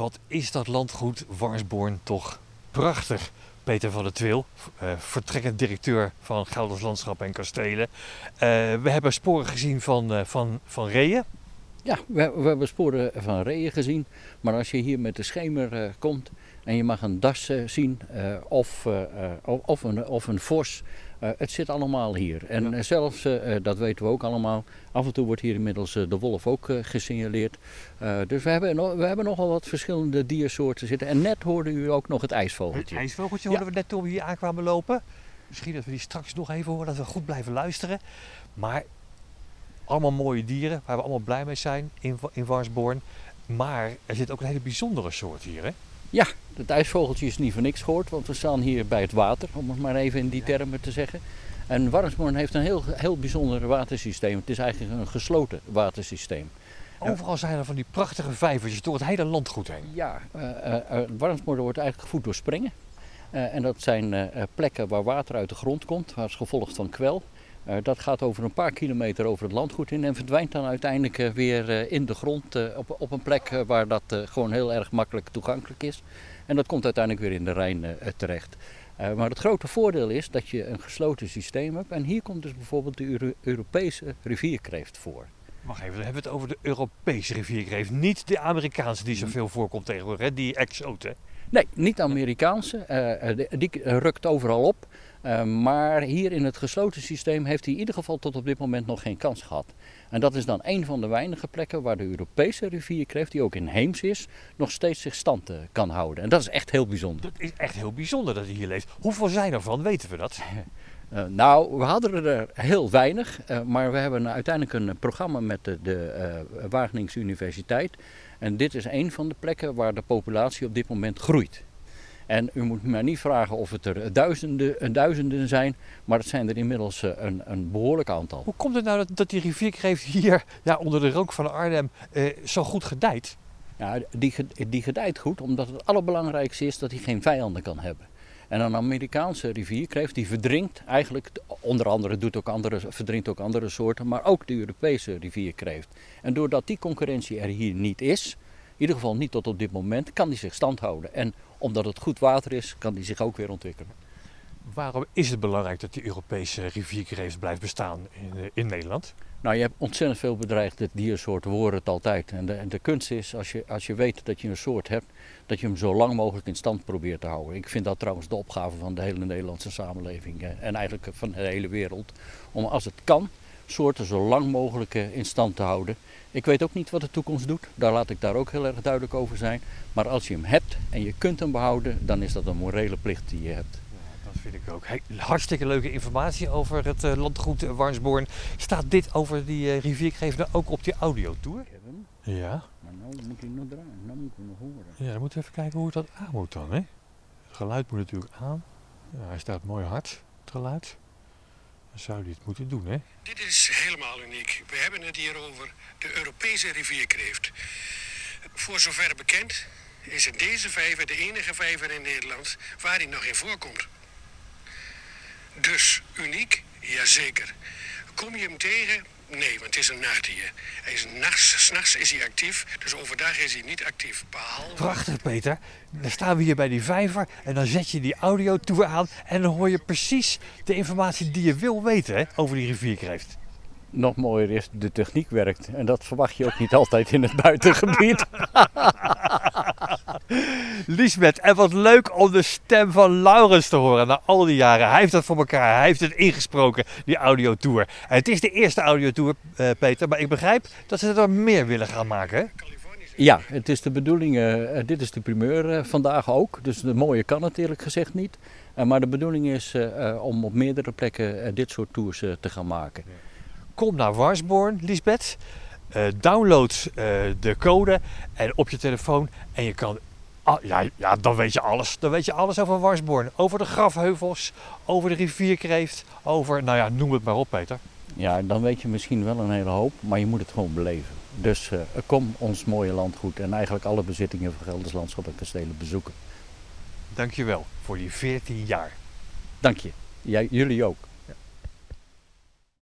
wat is dat landgoed Warsborn toch prachtig. Peter van der Twil, uh, vertrekkend directeur van Gelders Landschap en Kastelen. Uh, we hebben sporen gezien van, uh, van, van reeën. Ja, we, we, hebben sporen van reeën gezien. Maar als je hier met de schemer komt en je mag een das zien of, of, een, of een vos, het zit allemaal hier. En ja. zelfs, dat weten we ook allemaal, af en toe wordt hier inmiddels de wolf ook gesignaleerd. dus we hebben, we hebben nogal wat verschillende diersoorten zitten. En net hoorde u ook nog het ijsvogeltje. Het ijsvogeltje hoorden we net toen we hier aankwamen lopen. Misschien dat we die straks nog even horen, dat we goed blijven luisteren. Maar allemaal mooie dieren, waar we allemaal blij mee zijn in, in Warsborn. Maar er zit ook een hele bijzondere soort hier, hè? Ja, het ijsvogeltje is niet voor niks gehoord, want we staan hier bij het water, om het maar even in die termen te zeggen. En Warnsborn heeft een heel, heel bijzonder watersysteem. Het is eigenlijk een gesloten watersysteem. Overal zijn er van die prachtige vijvertjes door het hele landgoed heen. Ja, uh, uh, wordt eigenlijk gevoed door springen. Uh, en dat zijn plekken waar water uit de grond komt, als gevolg van kwel. Dat gaat over een paar kilometer over het landgoed in en verdwijnt dan uiteindelijk weer in de grond op, op een plek waar dat gewoon heel erg makkelijk toegankelijk is. En dat komt uiteindelijk weer in de Rijn terecht. Maar het grote voordeel is dat je een gesloten systeem hebt. En hier komt dus bijvoorbeeld de Euro Europese rivierkreeft voor. Wacht even, dan hebben we het over de Europese rivierkreeft. Niet de Amerikaanse die zoveel voorkomt tegenwoordig, hè? die exoten. Nee, niet de Amerikaanse. Uh, die rukt overal op. Uh, maar hier in het gesloten systeem heeft hij in ieder geval tot op dit moment nog geen kans gehad. En dat is dan een van de weinige plekken waar de Europese rivierkreeft, die ook in Heems is, nog steeds zich stand uh, kan houden. En dat is echt heel bijzonder. Dat is echt heel bijzonder dat hij hier leeft. Hoeveel zijn er van, weten we dat? Uh, nou, we hadden er heel weinig, maar we hebben uiteindelijk een programma met de, de Wageningse Universiteit. En dit is een van de plekken waar de populatie op dit moment groeit. En u moet me niet vragen of het er duizenden, duizenden zijn, maar het zijn er inmiddels een, een behoorlijk aantal. Hoe komt het nou dat, dat die rivierkreeft hier ja, onder de rook van Arnhem zo goed gedijt? Ja, die, die gedijt goed omdat het allerbelangrijkste is dat hij geen vijanden kan hebben. En een Amerikaanse rivierkreeft die verdrinkt eigenlijk, onder andere doet ook andere, verdrinkt ook andere soorten, maar ook de Europese rivierkreeft. En doordat die concurrentie er hier niet is, in ieder geval niet tot op dit moment, kan die zich stand houden. En omdat het goed water is, kan die zich ook weer ontwikkelen. Waarom is het belangrijk dat die Europese rivierkreeft blijft bestaan in, in Nederland? Nou, je hebt ontzettend veel bedreigde diersoorten, we horen het altijd. En de, en de kunst is, als je, als je weet dat je een soort hebt, dat je hem zo lang mogelijk in stand probeert te houden. Ik vind dat trouwens de opgave van de hele Nederlandse samenleving en eigenlijk van de hele wereld. Om als het kan, soorten zo lang mogelijk in stand te houden. Ik weet ook niet wat de toekomst doet, daar laat ik daar ook heel erg duidelijk over zijn. Maar als je hem hebt en je kunt hem behouden, dan is dat een morele plicht die je hebt. Dat vind ik ook. Hey, hartstikke leuke informatie over het uh, landgoed Warnsborn. Staat dit over die uh, rivierkreeft ook op die audiotour? Ja. Maar nou moet hij nog draaien, nou moeten we nog horen. Ja, dan moeten we even kijken hoe het dat aan moet dan. Hè? Het geluid moet natuurlijk aan. Ja, hij staat mooi hard, het geluid. Dan zou hij het moeten doen, hè? Dit is helemaal uniek. We hebben het hier over de Europese rivierkreeft. Voor zover bekend is het deze vijver de enige vijver in Nederland waar hij nog in voorkomt. Dus uniek? Jazeker. Kom je hem tegen? Nee, want het is een nachtdier. Hij is nachts, s'nachts is hij actief, dus overdag is hij niet actief. Behalve... Prachtig, Peter. Dan staan we hier bij die vijver en dan zet je die audiotour aan en dan hoor je precies de informatie die je wil weten hè, over die rivierkreeft. Nog mooier is, de techniek werkt. En dat verwacht je ook niet altijd in het buitengebied. Lisbeth, en wat leuk om de stem van Laurens te horen na al die jaren. Hij heeft dat voor elkaar, hij heeft het ingesproken, die audiotour. En het is de eerste audiotour, uh, Peter, maar ik begrijp dat ze er meer willen gaan maken. Hè? Ja, het is de bedoeling, uh, dit is de primeur uh, vandaag ook. Dus de mooie kan het eerlijk gezegd niet. maar de bedoeling is om op meerdere plekken dit soort tours te gaan maken. Kom naar Warsborn, Lisbeth. download de code en op je telefoon en je kan ja, ja, dan weet je alles. Dan weet je alles over Warsborn. Over de grafheuvels, over de rivierkreeft, over, nou ja, noem het maar op, Peter. Ja, dan weet je misschien wel een hele hoop, maar je moet het gewoon beleven. Dus uh, kom ons mooie landgoed en eigenlijk alle bezittingen van Gelders Landschap en Kastelen bezoeken. Dankjewel voor die 14 jaar. Dank je. Jij, jullie ook.